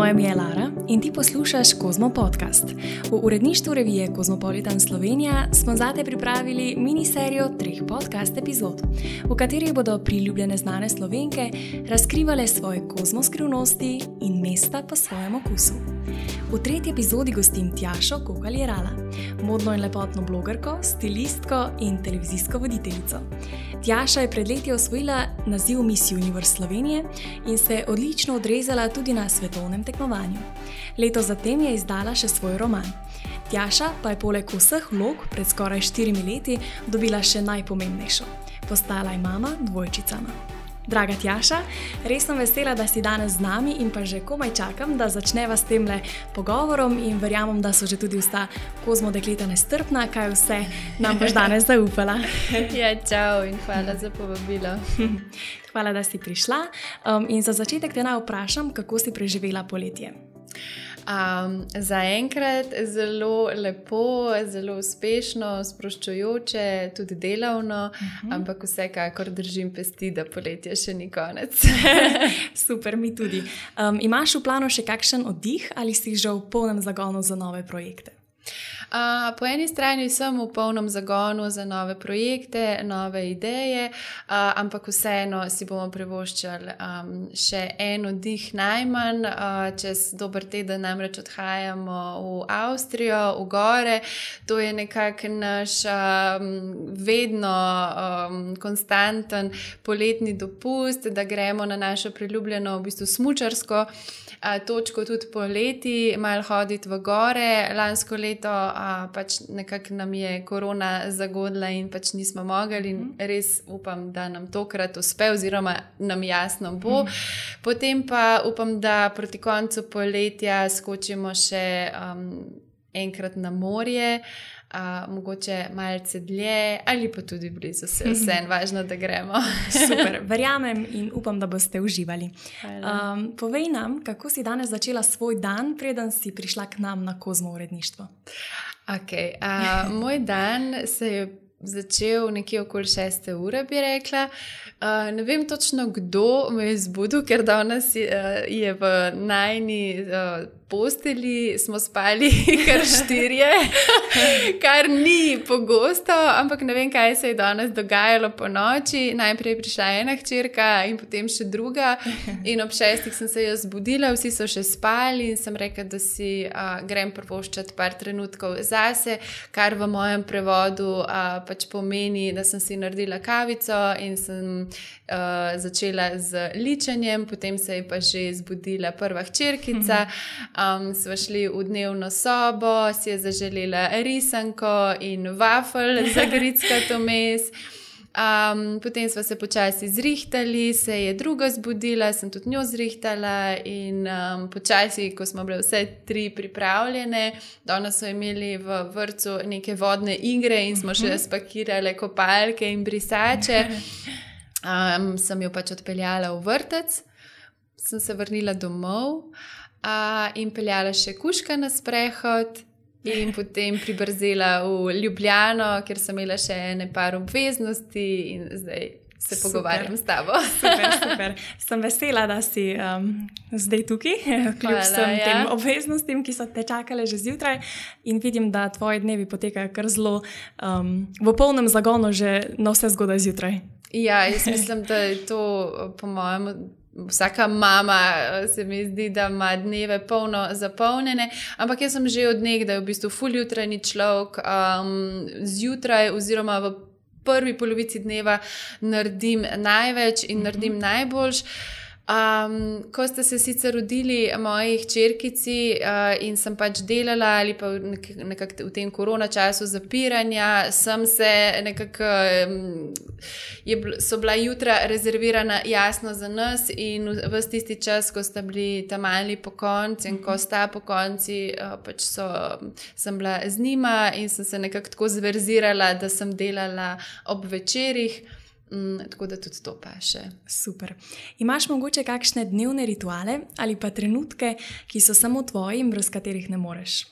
Moje ime je Lara in ti poslušaš Kozmo podcast. V uredništvu revije Kozmopolitan Slovenija smo zate pripravili miniserijo treh podcast epizod, v katerih bodo priljubljene znane slovenke razkrivale svoje kozmo skrivnosti in mesta po svojem okusu. V tretji epizodi gostim Tjašo Kokaljerala, modno in lepotno blogerko, stilistko in televizijsko voditeljico. Tjaša je pred leti osvojila naziv Miss Universe Slovenije in se odlično odrezala tudi na svetovnem tekmovanju. Leto zatem je izdala še svoj roman. Tjaša pa je poleg vseh vlog pred skoraj štirimi leti dobila še najpomembnejšo: postala je mama dvojčicama. Draga Tjaša, res sem vesela, da si danes z nami in pa že komaj čakam, da začneva s tem le pogovorom in verjamem, da so že tudi vsta kozmo dekleta nestrpna, kaj vse nam boš danes zaupala. ja, čau in hvala za povabilo. hvala, da si prišla. Um, in za začetek te naj vprašam, kako si preživela poletje. Um, Zaenkrat zelo lepo, zelo uspešno, sproščujoče, tudi delavno, uh mhm. -huh. ampak vsekakor držim pesti, da poletje še ni konec. Super, mi tudi. Um, imaš v planu še kakšen oddih ali si že v polnem zagonu za nove projekte? Uh, po eni strani sem v polnem zagonu za nove projekte, nove ideje, uh, ampak vseeno si bomo privoščili um, še en oddih najmanj. Uh, čez dober teden namreč odhajamo v Avstrijo, v gore. To je nekako naš um, vedno um, konstanten poletni dopust, da gremo na našo priljubljeno, v bistvu smučarsko točko tudi poleti, malo hoditi v gore. Lansko leto a, pač nekako nam je korona zagodla in pač nismo mogli, in mhm. res upam, da nam tokrat uspe, oziroma nam jasno bo. Mhm. Potem pa upam, da proti koncu poletja skočimo še um, enkrat na morje uh, mogoče malce dlje ali pa tudi blizu, vse je vse en, važno, da gremo. Super, verjamem in upam, da boste uživali. Um, povej nam, kako si danes začela svoj dan, preden si prišla k nam na kozmo uredništvo. Okay, uh, moj dan se je. Začel nekje okoli 6 ure, bi rekla. Uh, ne vem točno, kdo me je zbudil, ker danes je, uh, je v najni uh, posteli smo spali kar štirje, kar ni pogosto, ampak ne vem, kaj se je danes dogajalo po noči. Najprej je prišla ena hčerka in potem še druga. In ob šestih sem se jaz zbudila, vsi so še spali in sem rekla, da si a, grem prvoščati par trenutkov zase, kar v mojem prevodu a, pač pomeni, da sem si naredila kavico in sem a, začela z ličenjem, potem se je pa že zbudila prva hčerkica. Mhm um, smo šli v dnevno sobo, si je zaželela risanko in wafel za gritskato mes. Um, potem smo se počasi zrihtali, se je druga zbudila, sem tudi njo zrihtala, in um, počasi, ko smo bile vse tri pripravljene, danes smo imeli v vrtu neke vodne igre in smo še mhm. spakirali kopalke in brisače. Um, sem jo pač odpeljala v vrtec, sem se vrnila domov uh, in peljala še kuška na sprehod. In potem pribrzela v Ljubljano, ker sem imela še nekaj obveznosti, in zdaj se super. pogovarjam s tabo. super, super. Sem vesela, da si um, zdaj tukaj, kljub vsem ja. tem obveznostim, ki so te čakale že zjutraj. In vidim, da tvoji dnevi potekajo kar zelo um, v polnem zagonu, že na vse zgodaj zjutraj. Ja, jaz mislim, da je to, po mojem, Vsaka mama eh, se mi zdi, da ima dneve polno zapolnjene, ampak jaz sem že od nekdaj v bistvu fuljutranji človek, um, zjutraj oziroma v prvi polovici dneva naredim največ in naredim najboljš. Um, ko ste se sicer rodili, moji hčerkici, uh, in sem pač delala, ali pa nek nekako v tem korona času zapiranja, sem se nekako, um, so bila jutra rezervirana jasno za nas, in v tisti čas, ko sta bili tam mali po konci in ko sta po konci, uh, pač so, sem bila z njima in sem se nekako tako zverzirala, da sem delala ob večerjih. Mm, tako da tudi to pa še. Super. Imaš mogoče kakšne dnevne rituale ali pa trenutke, ki so samo tvoji in brez katerih ne moreš?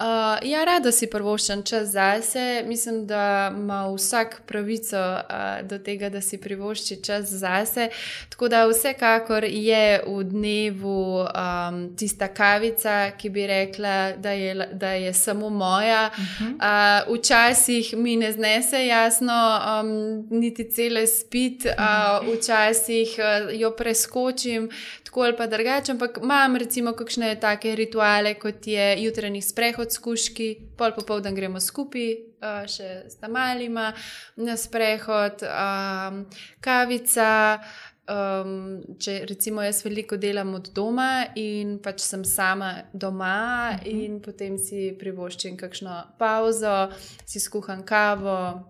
Uh, ja, rada si prvoščam čas zase. Mislim, da ima vsak pravico uh, do tega, da si privošči čas zase. Tako da vsekakor je v dnevu um, tista kavica, ki bi rekla, da je, da je samo moja. Uh -huh. uh, včasih mi ne znese jasno, um, niti cele spit, uh, včasih uh, jo preskočim tako ali pa drugače, ampak imam recimo kakšne take rituale, kot je jutranji sprehod s kuški, pol popoldan gremo skupaj, uh, še s tamalima na sprehod, um, kavica. Um, če recimo jaz veliko delam od doma in pač sem sama doma, uh mhm. -huh. in potem si privoščim kakšno pauzo, si skuham kavo,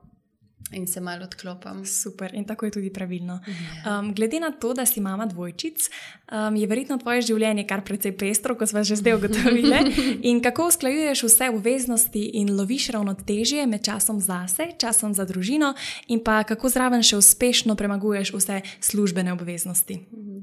in se malo odklopim. Super, in tako je tudi pravilno. Um, glede na to, da si mama dvojčic, um, je verjetno tvoje življenje kar precej pestro, kot smo že zdaj ugotovili. In kako usklajuješ vse obveznosti in loviš ravnotežje med časom zase, časom za družino, in pa kako zraven še uspešno premaguješ vse službene obveznosti. Mhm.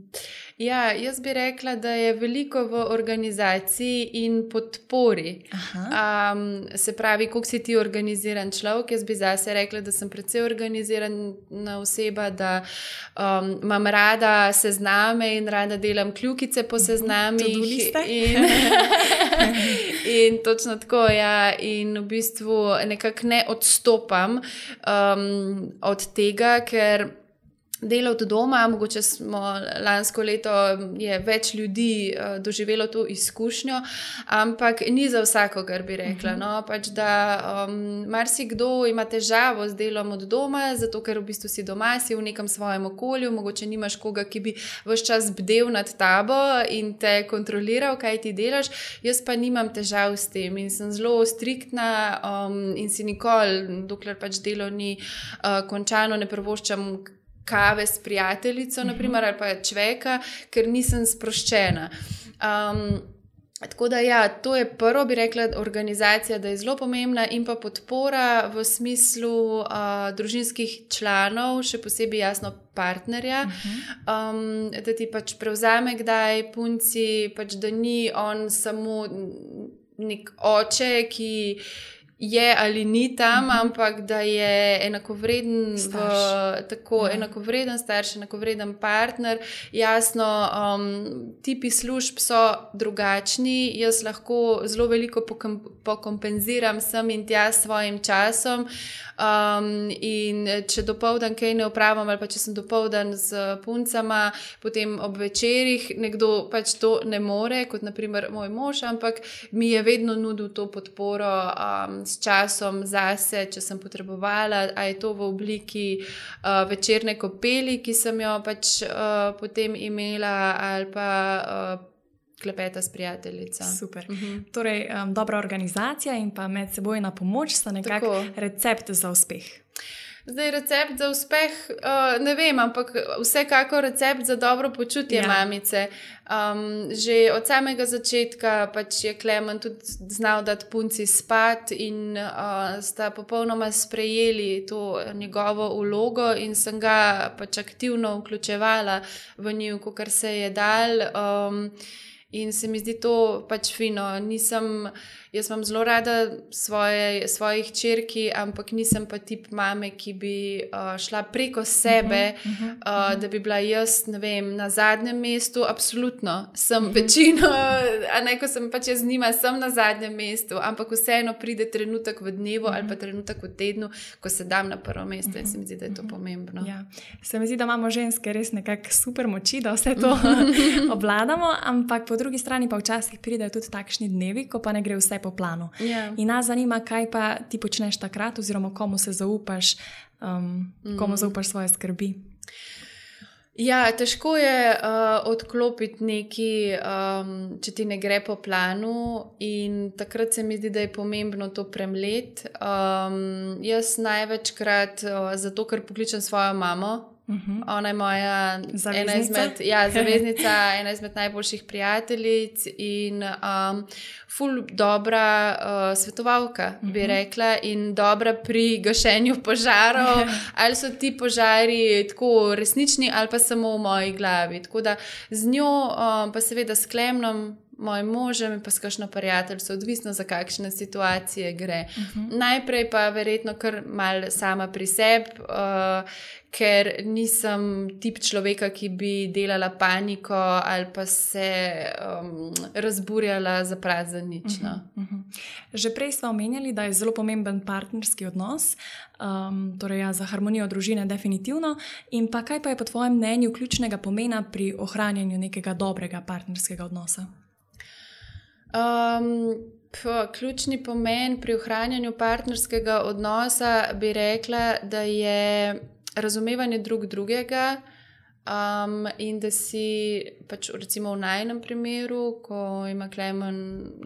Ja, jaz bi rekla, da je veliko v organizaciji in podpori. Um, se pravi, kako si ti organiziran človek. Jaz bi zase rekla, da sem precej organizirana oseba, da um, imam rada sezname in rada delam kljukice po mhm. seznamih. In, in točno tako, ja, in v bistvu nekako ne odstopam um, od tega, ker delo od doma, mogoče smo lansko leto je več ljudi uh, doživelo to izkušnjo, ampak ni za vsakogar, bi rekla. Uh -huh. no? pač, da um, marsikdo ima težavo z delom od doma, zato ker v bistvu si doma, si v nekem svojem okolju, mogoče nimaš koga, ki bi vse čas bdel nad tabo in te kontroliral, kaj ti delaš. Jaz pa nimam težav s tem in sem zelo striktna um, in si nikoli, dokler pač delo ni uh, končano, ne prvoščam kave s prijateljico, mhm. naprimer, ali pa človeka, ker nisem sproščena. Um, Tako da, ja, to je prvo, bi rekla, organizacija, da je zelo pomembna, in pa podpora v smislu uh, družinskih članov, še posebej jasno partnerja, uh -huh. um, da ti pač prevzame, kdaj punci, pač da ni on samo nek oče, ki je ali ni tam, mhm. -huh. ampak da je enakovreden, starš. v, tako. -huh. enakovreden starš, enakovreden partner. Jasno, um, tipi služb so drugačni, jaz lahko zelo veliko pokompenziram sem in tja s svojim časom. Um, in če dopoldan kaj ne upravim, ali pa če sem dopoldan z puncama, potem ob večerjih nekdo pač to ne more, kot naprimer moj mož, ampak mi je vedno nudil to podporo. Um, s časom zase, če sem potrebovala, ali je to v obliki uh, večerne kopeli, ki sem jo pač uh, potem imela, ali pa. Uh, Klepeta s prijateljico. Super. Uh mhm. -huh. Torej, um, dobra organizacija in pa medsebojna pomoč sta nekakšen recept za uspeh. Zdaj, recept za uspeh, uh, ne vem, ampak vsekakor recept za dobro počutje ja. mamice. Um, že od samega začetka pač je Klemen tudi znal dati punci spat in uh, sta popolnoma sprejeli to njegovo ulogo in sem ga pač aktivno vključevala v njih, kar se je dal. Um, in se mi zdi to pač fino. Nisem. Jaz imam zelo rada svoje, svojih črki, ampak nisem pa tip mame, ki bi uh, šla preko sebe, uh -huh, uh -huh, uh, da bi bila jaz vem, na zadnjem mestu. Absolutno sem uh -huh. večino, a ne ko sem pač jaz z njima, sem na zadnjem mestu, ampak vseeno pride trenutek v dnevu uh -huh. ali pa trenutek v tednu, ko se dam na prvo mesto uh -huh, in se mi zdi, da je to uh -huh. pomembno. Ja. Se mi zdi, da imamo ženske res nekako super moči, da vse to obvladamo, ampak po drugi strani pa včasih pridejo tudi takšni dnevi, ko pa ne gre vse po planu. Yeah. Ja. In nas zanima, kaj pa ti počneš takrat, oziroma komu se zaupaš, um, komu mm. zaupaš svoje skrbi. Ja, težko je uh, odklopiti nekaj, um, če ti ne gre po planu, in takrat se mi zdi, da je pomembno to premlet. Um, jaz največkrat, uh, zato ker pokličem svojo mamo, Uh mhm. -huh. Ona je moja ena izmed, ja, zaveznica, ena izmed najboljših prijateljic in um, ful dobra uh, svetovalka, uh -huh. bi mhm. rekla, in dobra pri gašenju požarov. ali so ti požari tako resnični, ali pa samo v moji glavi. Tako da z njo, um, pa seveda s klemnom, mojim možem in pa s kakšno prijateljstvo, odvisno za kakšne situacije gre. Uh -huh. Najprej pa verjetno kar mal sama pri sebi, uh, ker nisem tip človeka, ki bi delala paniko ali pa se um, razburjala za prazen nič. Uh -huh. Uh -huh. Že prej smo omenjali, da je zelo pomemben partnerski odnos, um, torej ja, za harmonijo družine, definitivno. In pa kaj pa je po tvojem mnenju ključnega pomena pri ohranjanju nekega dobrega partnerskega odnosa? Um, p, ključni pomen pri ohranjanju partnerskega odnosa bi rekla, da je razumevanje drug drugega. Um, in da si, pač, recimo v najnem primeru, ko ima Klemen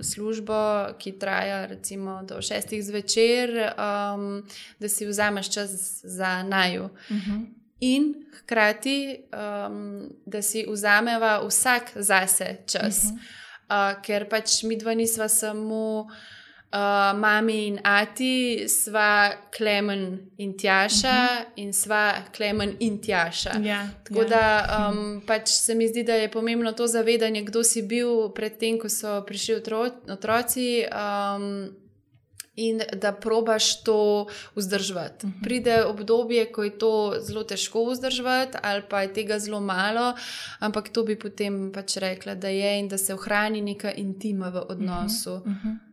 službo, ki traja recimo do šestih zvečer, um, da si vzameš čas za naju. Uh mhm. -huh. In hkrati, um, da si vzameva vsak zase čas. Uh -huh uh, ker pač mi dva nisva samo uh, mami in ati, sva Klemen in Tjaša uh mhm. -huh. in sva Klemen in Tjaša. Ja, Tako ja. da um, pač se mi zdi, da je pomembno to zavedanje, kdo si bil predtem, ko so prišli otro otroci. Um, in da probaš to vzdrževati. Uh mhm. -huh. Pride obdobje, ko je to zelo težko vzdrževati, ali pa je tega zelo malo, ampak to bi potem pač rekla, da je in da se ohrani neka intima v odnosu. Uh -huh. Uh -huh.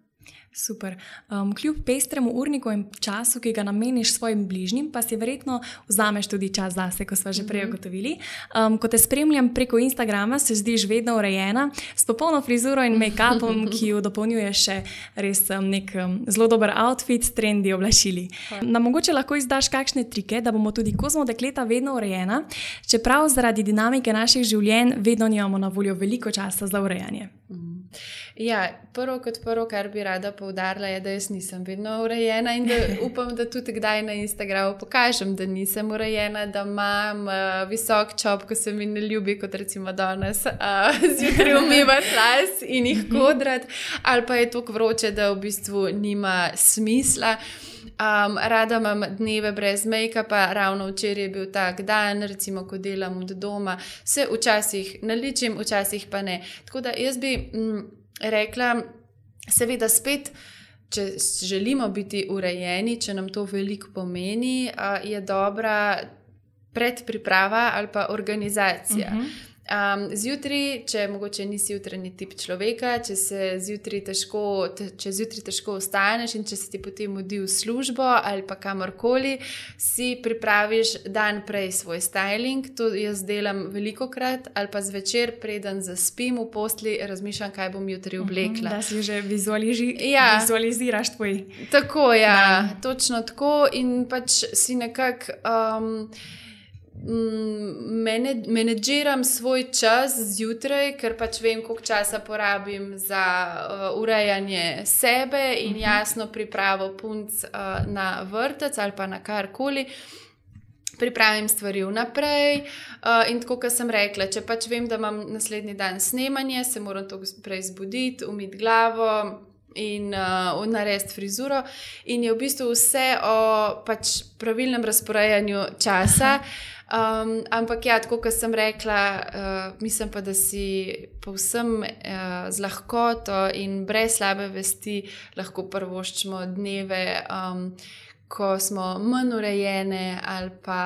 Super. Um, kljub pestremu urniku in času, ki ga nameniš svojim bližnjim, pa si verjetno vzameš tudi čas zase, kot smo že prej mhm. ugotovili. Um, ko te spremljam preko Instagrama, se zdiš vedno urejena, s popolno frizuro in make-upom, ki jo dopolnjuje še res um, nek um, zelo dober outfit s trendi oblačili. Na mogoče lahko izdaš kakšne trike, da bomo tudi, ko smo dekleta, vedno urejena, čeprav zaradi dinamike naših življenj vedno nimamo na voljo veliko časa za urejanje. Mhm. Ja, prvo kot prvo, kar bi rada poudarila, je, da jaz nisem vedno urejena in da upam, da tudi kdaj na Instagramu pokažem, da nisem urejena, da imam uh, visok čop, ko se mi ne ljubi, kot recimo danes, uh, zjutraj umivati las in jih mhm. kodrat, ali pa je tako vroče, da v bistvu nima smisla. Um, rada imam dneve brez make-upa, ravno včeraj je bil tak dan, recimo, ko delam od doma, se včasih naličim, včasih pa ne. Tako da jaz bi mm, rekla, seveda spet. Če želimo biti urejeni, če nam to veliko pomeni, je dobra predpriprava ali pa organizacija. Uh mhm. -huh. Um, zjutraj, če mogoče nisi jutranji tip človeka, če se zjutraj težko, te, če zjutraj težko ostaneš in če se ti potem mudi v službo ali pa kamorkoli, si pripraviš dan prej svoj styling. To jaz delam veliko krat, ali pa zvečer, preden zaspim v postli, razmišljam, kaj bom jutri mhm, oblekla. Da si že vizualizi ja. vizualiziraš tvoj. Tako, ja, dan. točno tako in pač si nekako. Um, Mm, menedžiram svoj čas zjutraj, ker pač vem, koliko časa porabim za uh, urejanje sebe in uh mhm. -huh. jasno pripravo punc uh, na vrtec ali pa na karkoli. Pripravim stvari vnaprej, uh, in tako kot sem rekla, če pač vem, da imam naslednji dan snemanje, se moram to prej zbuditi, umiti glavo in uh, narediti frizuro. In je v bistvu vse o pač pravilnem razporejanju časa. Um, ampak, ja, tako kot sem rekla, uh, mislim pa, da si povsem uh, z lahkoto in brez slabe vesti lahko prvoščimo dneve, um, ko smo manj urejene ali pa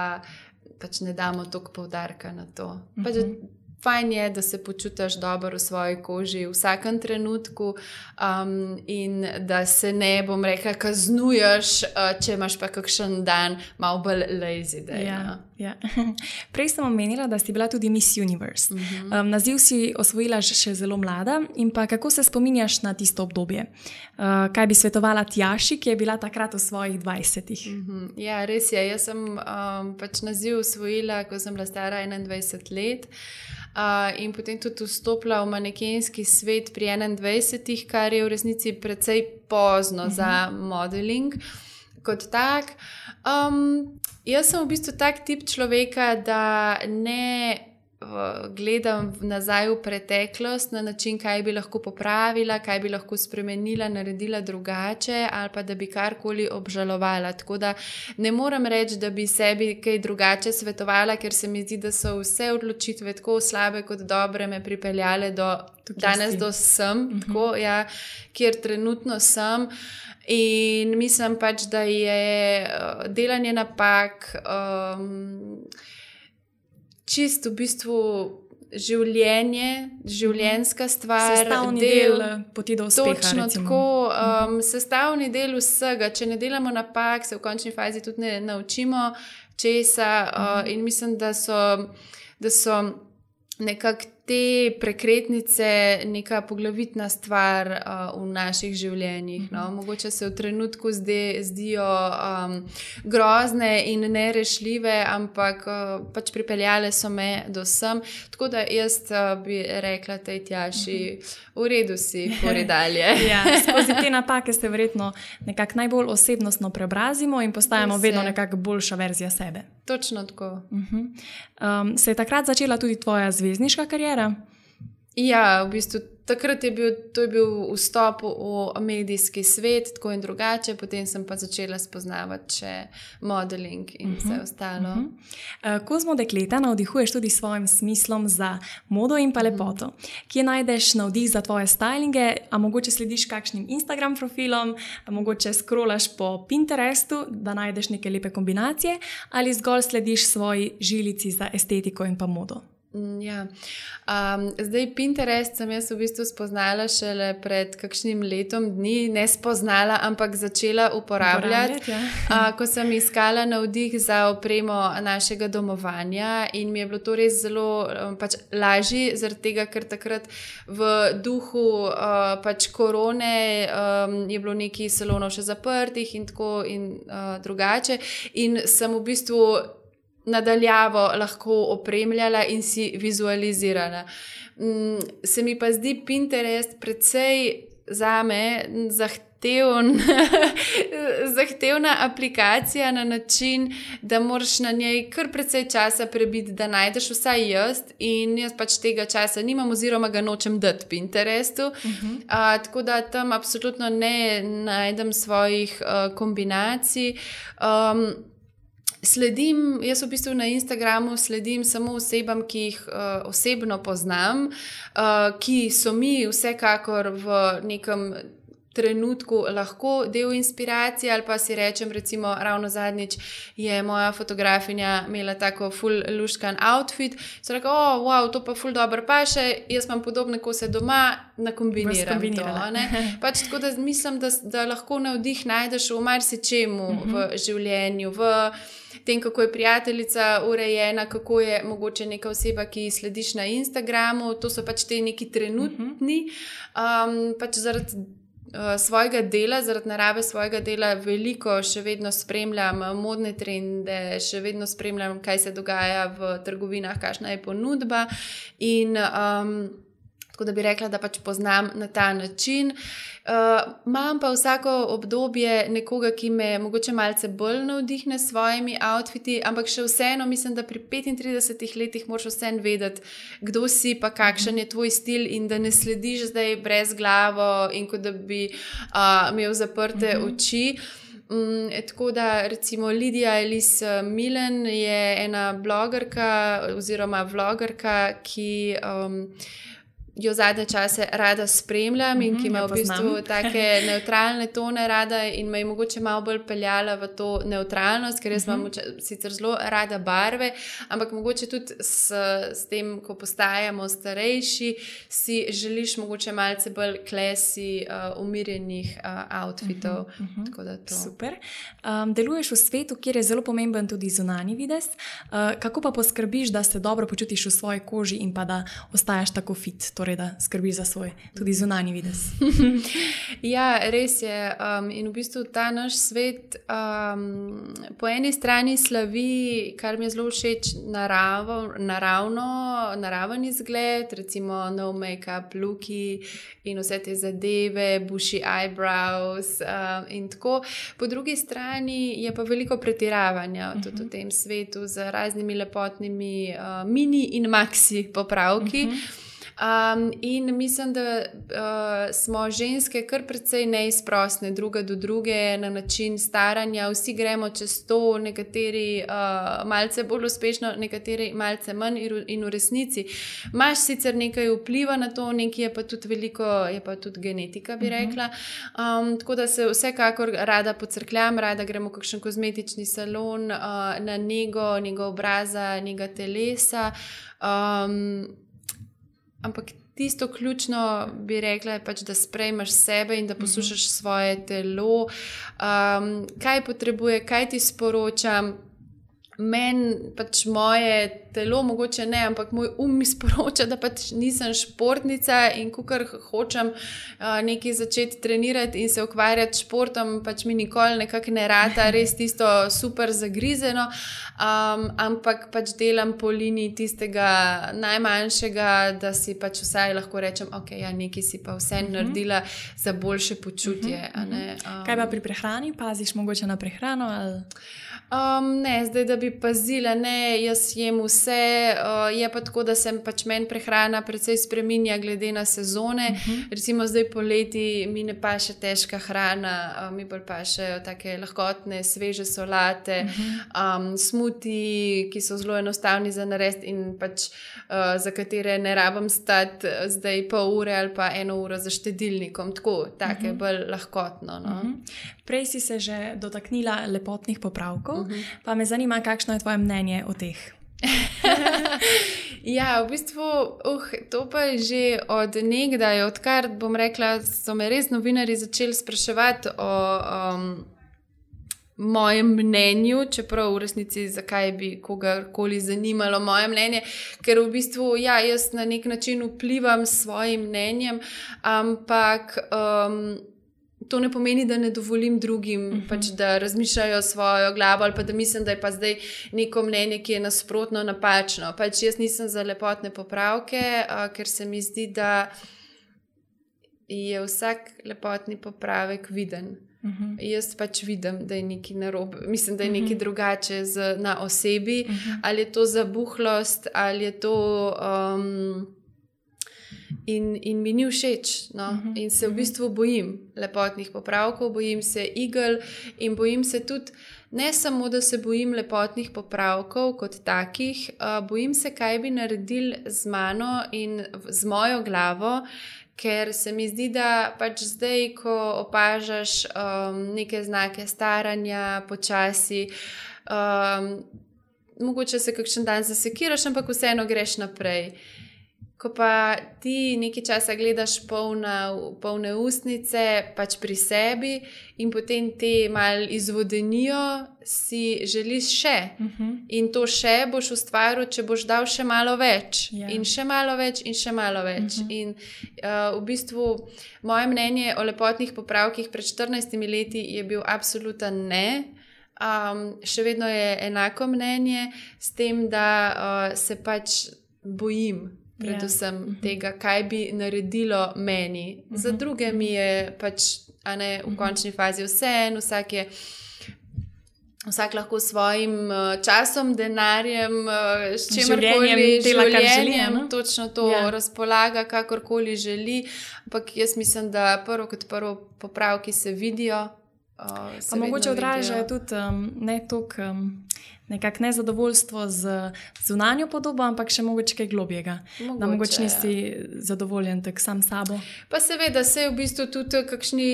pač ne damo toliko poudarka na to. Uh -huh. pač, mhm fajn je, da se počutiš dobro v svoji koži v vsakem trenutku um, in da se ne, bom rekel, kaznuješ, uh, če imaš pa kakšen dan malo bolj lazy. Day, ja, no? ja. Prej sem omenila, da si bila tudi Miss Universe. Uh mhm. -huh. um, naziv si osvojila še zelo mlada in pa kako se spominjaš na tisto obdobje? Uh, kaj bi svetovala Tjaši, ki je bila takrat v svojih 20-ih? Uh -huh. Ja, res je. Jaz sem um, pač naziv osvojila, ko sem bila stara 21 let in potem tudi vstopila v manekenski svet pri 21, kar je v resnici precej pozno uh za mhm. modeling kot tak. Um, jaz sem v bistvu tak tip človeka, da ne. Gledam nazaj v preteklost na način, kaj bi lahko popravila, kaj bi lahko spremenila, naredila drugače, ali pa da bi karkoli obžalovala. Tako da ne morem reči, da bi sebi kaj drugače svetovala, ker se mi zdi, da so vse odločitve tako slabe kot dobre me pripeljale do Tukaj danes, si. do sem, uh mhm. -huh. tako, ja, kjer trenutno sem. In mislim pač, da je uh, delanje napak. Um, čist v bistvu življenje, življenjska stvar, sestavni del, del poti do uspeha. Točno recimo. tako, um, sestavni del vsega. Če ne delamo napak, se v končni fazi tudi ne naučimo česa. Uh, in mislim, da so, da so nekako te prekretnice neka poglavitna stvar uh, v naših življenjih. No? Mhm. Mogoče se v trenutku zde, zdijo um, grozne in nerešljive, ampak uh, pač pripeljale so me do sem. Tako da jaz uh, bi rekla tej tjaši, mhm. v redu si, pori dalje. ja, skozi te napake se verjetno nekako najbolj osebnostno preobrazimo in postajamo Vse. vedno nekako boljša verzija sebe. Točno tako. Uh -huh. um, se je takrat začela tudi tvoja zvezdniška karijera? Ja, v bistvu takrat je bil, je bil vstop v medijski svet, tako in drugače, potem sem pa začela spoznavati še modeling in uh -huh. vse mhm, ostalo. Uh -huh. uh, Kozmo dekleta navdihuješ tudi s svojim smislom za modo in pa mhm. lepoto. Uh -huh. Kje najdeš navdih za tvoje stylinge, a mogoče slediš kakšnim Instagram profilom, a mogoče scrollaš po Pinterestu, da najdeš neke lepe kombinacije, ali zgolj slediš svoji žilici za estetiko in pa modo. Ja. Um, zdaj, Pinterest sem jaz v bistvu spoznala šele pred kakšnim letom dni, ne spoznala, ampak začela uporabljati, uporabljati ja. uh, ko sem iskala navdih za opremo našega domovanja. In mi je bilo to res zelo um, pač lažje, zaradi tega, ker takrat v duhu uh, pač korone um, je bilo nekaj salonov še zaprtih in tako in uh, drugače. In sem v bistvu nadaljavo lahko opremljala in si vizualizirala. Mm, se mi pa zdi Pinterest precej za me zahteven, zahtevna aplikacija na način, da moraš na njej kar precej časa prebiti, da najdeš vsaj jaz in jaz pač tega časa nimam oziroma ga nočem dati Pinterestu. Uh -huh. uh, tako da tam absolutno ne najdem svojih uh, kombinacij. Um, Sledim, jaz v bistvu na Instagramu sledim samo osebam, ki jih uh, osebno poznam, uh, ki so mi vsekakor v nekem trenutku lahko del inspiracije, ali pa si rečem, recimo, ravno zadnjič je moja fotografinja imela tako full luškan outfit. So rekli, oh, wow, to pa full dobro pa še, jaz imam podobne kose doma, nakombiniram to. Pač tako da mislim, da, da lahko navdih najdeš v marsičemu uh -huh. v mhm. življenju. V, tem, kako je prijateljica urejena, kako je mogoče neka oseba, ki slediš na Instagramu. To so pač te neki trenutni. Um, pač zaradi svojega dela, zaradi narave svojega dela, veliko še vedno spremljam modne trende, še vedno spremljam, kaj se dogaja v trgovinah, kakšna je ponudba. In, um, Tako da bi rekla, da pač poznam na ta način. Uh, imam pa vsako obdobje nekoga, ki me morda malce bolj navdihne s svojimi outfiti, ampak še vseeno mislim, da pri 35 letih moraš vseeno vedeti, kdo si, pa kakšen je tvoj stil in da ne slediš zdaj brez glavo in kot da bi uh, imel zaprte uh mhm. -huh. oči. Um, tako da, recimo, Lidija Elisa Milen je ena blogerka oziroma vlogerka, ki. Um, jo zadnje čase rada spremljam in ki mhm, ima v bistvu tako neutralne tone rada in me je mogoče malo bolj peljala v to neutralnost, ker jaz imam mhm. sicer zelo rada barve, ampak mogoče tudi s, s tem, ko postajamo starejši, si želiš mogoče malce bolj klesi, uh, umirjenih uh, outfitov. Uh -huh, uh -huh. Super. Um, deluješ v svetu, kjer je zelo pomemben tudi zunani videz. Uh, kako pa poskrbiš, da se dobro počutiš v svoji koži in pa da ostaješ tako fit? Torej, da skrbiš za svoj tudi zunanji videz. ja, res je. Um, in v bistvu ta naš svet um, po eni strani slavi, kar mi je zelo všeč, naravo, naravno, naraven izgled, recimo no make-up, luki in vse te zadeve, bushy eyebrows um, in tako. Po drugi strani je pa veliko pretiravanja uh -huh. tudi v mhm. tem svetu z raznimi lepotnimi uh, mini in maxi popravki. Uh mhm. -huh. Um, in mislim, da uh, smo ženske kar precej neizprostne, druga do druge, na način staranja. Vsi gremo čez to, nekateri uh, malce bolj uspešno, nekateri malce manj, in v resnici imaš sicer nekaj vpliva na to, nekaj je pa tudi veliko, je pa tudi genetika, bi mhm. rekla. Um, tako da se vsekakor rada pocrkljam, rada gremo v kakšen kozmetični salon, uh, na njego, njegov obraza, njega telesa. Um, Ampak tisto ključno bi rekla, je pač, da sprejmeš sebe in da poslušaš svoje telo, um, kaj potrebuje, kaj ti sporočam. Meni pač moje telo, mogoče ne, ampak moj um mi sporoča, da pač nisem športnica in ko kar hočem uh, nekaj začeti trenirati in se ukvarjati s športom, pač mi nikoli nekako ne rata, res tisto super zagrizeno, um, ampak pač delam po liniji tistega najmanjšega, da si pač vsaj lahko rečem, ok, ja, nekaj si pa vse uh mhm. -huh. naredila za boljše počutje. Uh -huh. um, Kaj pa pri prehrani, paziš mogoče na prehrano? Ali? Um, ne, zdaj, da bi pazila, ne, jaz jem vse. Uh, je pa tako, da se pač meni prehrana precej spremenja, glede na sezone. Uh mhm. -huh. Recimo zdaj poleti mi ne pa še težka hrana, uh, mi bolj pa še take lahkotne, sveže solate, uh -huh. um, smuti, ki so zelo enostavni za narediti in pač, uh, za katere ne rabim stati zdaj pol ure ali pa eno uro za štedilnikom. Tako, tako je uh -huh. bolj lahkotno. No. Uh -huh. Prej si se že dotaknila lepotnih popravkov, uh mhm. -huh. pa me zanima, kakšno je tvoje mnenje o teh. ja, v bistvu, uh, to pa je že od nekdaj, odkar bom rekla, so me res novinari začeli spraševati o um, mojem mnenju, čeprav v resnici zakaj bi kogarkoli zanimalo moje mnenje, ker v bistvu ja, jaz na nek način vplivam s svojim mnenjem, ampak. Um, to ne pomeni, da ne dovolim drugim, uh mhm. -huh. pač, da razmišljajo svojo glavo ali pa da mislim, da je pa zdaj neko mnenje, ki je nasprotno, napačno. Pač jaz nisem za lepotne popravke, a, ker se mi zdi, da je vsak lepotni popravek viden. Uh mhm. -huh. Jaz pač vidim, da je nekaj narobe, mislim, da je nekaj uh mhm. -huh. drugače z, na osebi, uh -huh. ali je to zabuhlost, ali je to. Um, In, in mi ni všeč, no? uh mhm, -huh. in se v mhm. bistvu bojim lepotnih popravkov, bojim se igel in bojim se tudi, ne samo, da se bojim lepotnih popravkov kot takih, uh, bojim se, kaj bi naredil z mano in z mojo glavo, ker se mi zdi, da pač zdaj, ko opažaš um, neke znake staranja, počasi. Um, Mogoče se kakšen dan zasekiraš, ampak vseeno greš naprej. Ko pa ti nekaj časa gledaš polna, polne ustnice, pač pri sebi, in potem te malo izvodenijo, si želiš še. Uh mhm. -huh. In to še boš ustvaril, če boš dal še malo več, yeah. Ja. in še malo več, in še malo več. Uh mhm. -huh. In uh, v bistvu moje mnenje o lepotnih popravkih pred 14 leti je bil absoluten ne. Um, še vedno je enako mnenje, s tem, da uh, se pač bojim predvsem yeah. Mhm. tega, kaj bi naredilo meni. Za mhm. druge mi je pač ne, v mhm. končni fazi vseeno, vsak je. Vsak lahko s svojim uh, časom, denarjem, uh, s čimerkoli dela, kar želi. No? Točno to ja. razpolaga, kakorkoli želi. Ampak jaz mislim, da prvo kot prvo popravki se vidijo. Uh, mogoče odražajo tudi um, ne toliko. Um, nekako nezadovoljstvo z zunanjo podobo, ampak še mogoče kaj globjega. Mogoče, da mogoče nisi ja. zadovoljen tak sam s sabo. Pa seveda, se je v bistvu tudi kakšni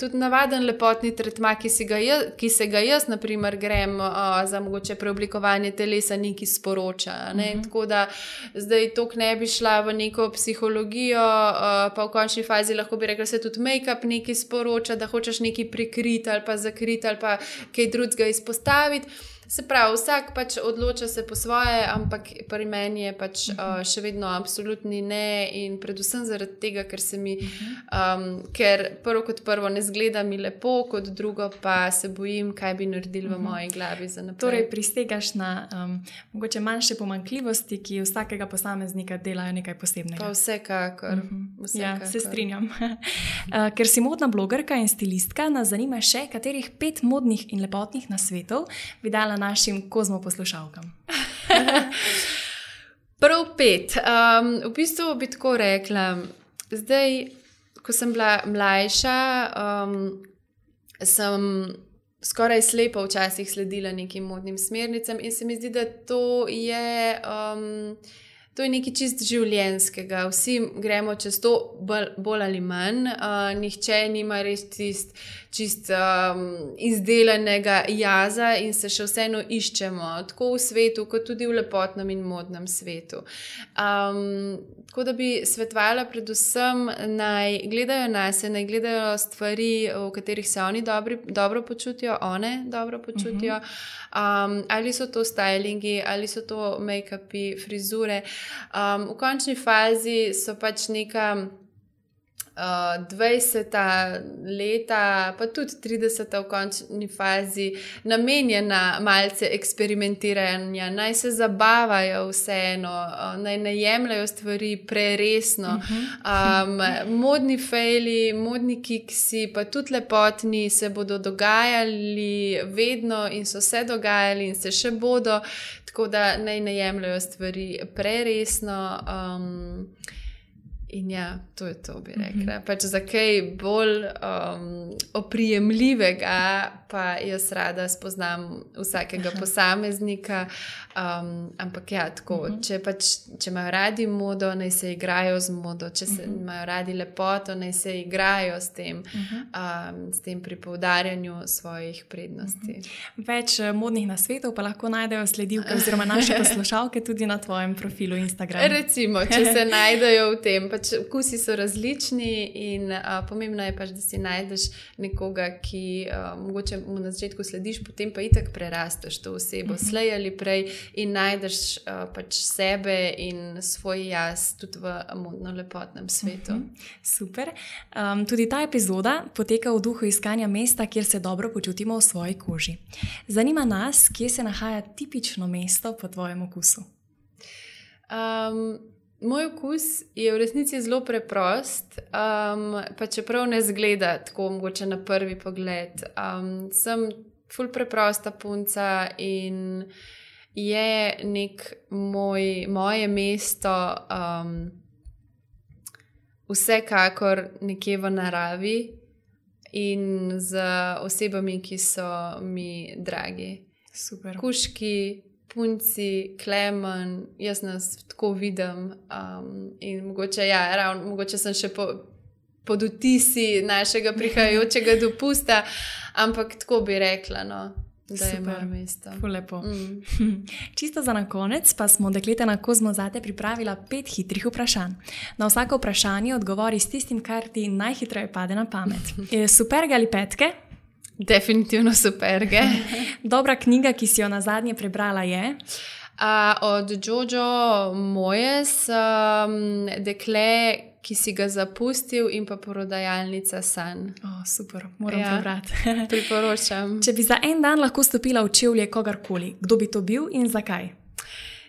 tudi navaden lepotni tretma, ki, jaz, ki se ga jaz, na primer, grem uh, za mogoče preoblikovanje telesa, neki sporoča. Ne? Mhm. -huh. Tako da zdaj to ne bi šla v neko psihologijo, uh, pa v končni fazi lahko bi rekla, da se tudi make-up neki sporoča, da hočeš nekaj prikriti ali pa zakriti ali pa kaj drugega izpostaviti. Se pravi, vsak pač odloča se po svoje, ampak pri meni je pač uh -huh. uh, še vedno absolutni ne. In predvsem zaradi tega, ker se mi, uh -huh. um, ker prvo kot prvo ne zgleda mi lepo, kot drugo pa se bojim, kaj bi naredili uh -huh. v moji glavi za naprej. Torej, pristegaš na um, mogoče manjše pomankljivosti, ki vsakega posameznika delajo nekaj posebnega. Pa vsekakor. Uh -huh. vsekakor. Ja, se strinjam. uh, ker si modna blogerka in stilistka, nas zanima še, katerih pet modnih in lepotnih nasvetov bi dala našim kozmo poslušalkam. Prav pet. Um, v bistvu bi tako rekla. Zdaj, ko sem bila mlajša, um, sem skoraj slepo včasih sledila nekim modnim smernicam in se mi zdi, da to je. Um, To je nekaj čist življenskega, vsi gremo čez to, bolj, bolj ali manj. Uh, nihče nima res čist, čist um, izdelanega jaza in se še vseeno iščemo, tako v svetu, kot tudi v lepotnem in modnem svetu. Um, tako da bi svetovala, predvsem, naj gledajo nas, naj gledajo stvari, v katerih se oni dobri, dobro počutijo, one dobro počutijo. Uh -huh. um, ali so to stylingi, ali so to make-upi, frizure. Um, v končni fazi so pač neka. Uh, 20 leta, pa tudi 30 v končni fazi, namenjena malce eksperimentiranja, naj se zabavajo vseeno, uh, naj ne jemljajo stvari preresno. Um, modni fejli, modni kiksi, pa tudi lepotni se bodo dogajali vedno in so se dogajali in se še bodo, tako da naj ne jemljajo stvari preresno. Um, In ja, to je to, bi rekla. Mm -hmm. pač za kaj bolj um, oprijemljivega, pa jaz rada spoznam vsakega Aha. posameznika. Um, ampak ja, tako, mm -hmm. če, pač, če imajo radi modo, naj se igrajo z modo, če se, mm -hmm. imajo radi lepoto, naj se igrajo s tem, mm -hmm. um, s tem pri poudarjanju svojih prednosti. Mm -hmm. Več eh, modnih nasvetov pa lahko najdejo sledilke oziroma naše poslušalke tudi na tvojem profilu Instagram. Recimo, če se najdejo v tem. Pač vkusi so različni, in uh, pomembno je pač, da si najdeš nekoga, ki uh, mogoče mu na začetku slediš, potem pa itek prerasteš to osebo, mhm. slej ali prej in najdeš uh, pač sebe in svoj jaz tudi v modno lepotnem svetu. Uh mhm. -huh. Super. Um, tudi ta epizoda poteka v duhu iskanja mesta, kjer se dobro počutimo v svoji koži. Zanima nas, kje se nahaja tipično mesto po tvojem okusu. Um, Moj okus je v resnici zelo preprost, um, pa čeprav ne zgleda tako mogoče na prvi pogled. Um, sem ful preprosta punca in je nek moj, moje mesto, um, vsekakor nekje v naravi in z osebami, ki so mi dragi. Super. Kuški, punci, klemen, jaz nas tako vidim. Um, in mogoče, ja, ravno, mogoče sem še po, pod vtisi našega prihajajočega dopusta, ampak tako bi rekla. No. Da je moje mesto. Lepo. Mm. Čisto za na konec pa smo dekleta na Kozmo zate pripravila pet hitrih vprašanj. Na vsako vprašanje odgovori s tistim, kar ti najhitreje pade na pamet. Super ali petke? Definitivno super. Dobra knjiga, ki si jo na zadnje prebrala, je. Uh, od Jojo Mojes, um, dekle, ki si ga zapustil, in pa porodajalnica San. Oh, super, moram ja, prebrati. priporočam. Če bi za en dan lahko stopila v čevlje kogarkoli, kdo bi to bil in zakaj?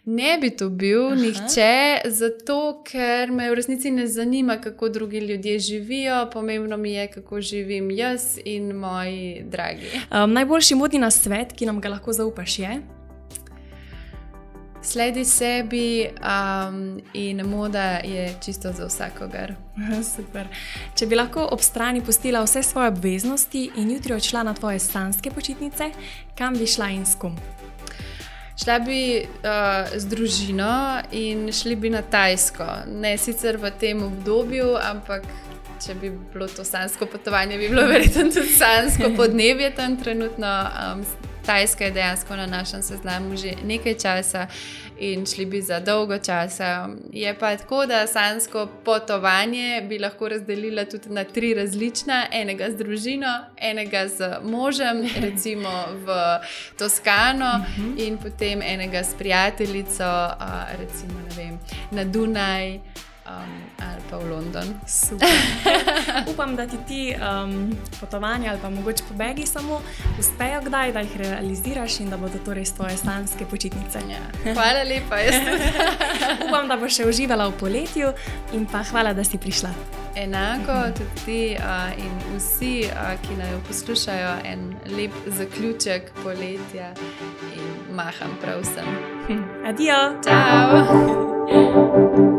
Ne bi to bil Aha. nihče, zato ker me v resnici ne zanima, kako drugi ljudje živijo, pomembno mi je, kako živim jaz in moji dragi. Um, najboljši modni na svet, ki nam ga lahko zaupaš, je. Sledi sebi um, in moda je čisto za vsakogar. Super. Če bi lahko ob strani pustila vse svoje obveznosti in jutri odšla na tvoje stanske počitnice, kam bi šla in s kom? Šla bi uh, z družino in šli bi na Tajsko. Ne sicer v tem obdobju, ampak če bi bilo to sansko potovanje, bi bilo verjetno tudi sansko podnebje tam trenutno. Um, Tajska je dejansko na našem seznamu že nekaj časa in šli bi za dolgo časa. Je pa tako, da sansko potovanje bi lahko razdelila tudi na tri različna: enega z družino, enega z možem, recimo v Toskano, mhm. in potem enega s prijateljico, recimo vem, na Dunaj um, ali pa v London. Upam, da ti ti um, potovanja ali pa mogoče pobegi samo uspejo, kdaj da jih realiziraš in da bodo to res tvoje stanske počitnice. Ja. Hvala lepa. Upam, da boš še uživala v poletju in pa hvala, da si prišla. Enako tudi ti uh, in vsi, uh, ki naj poslušajo, en lep zaključek poletja in maham prav vsem. Adijo! Ciao!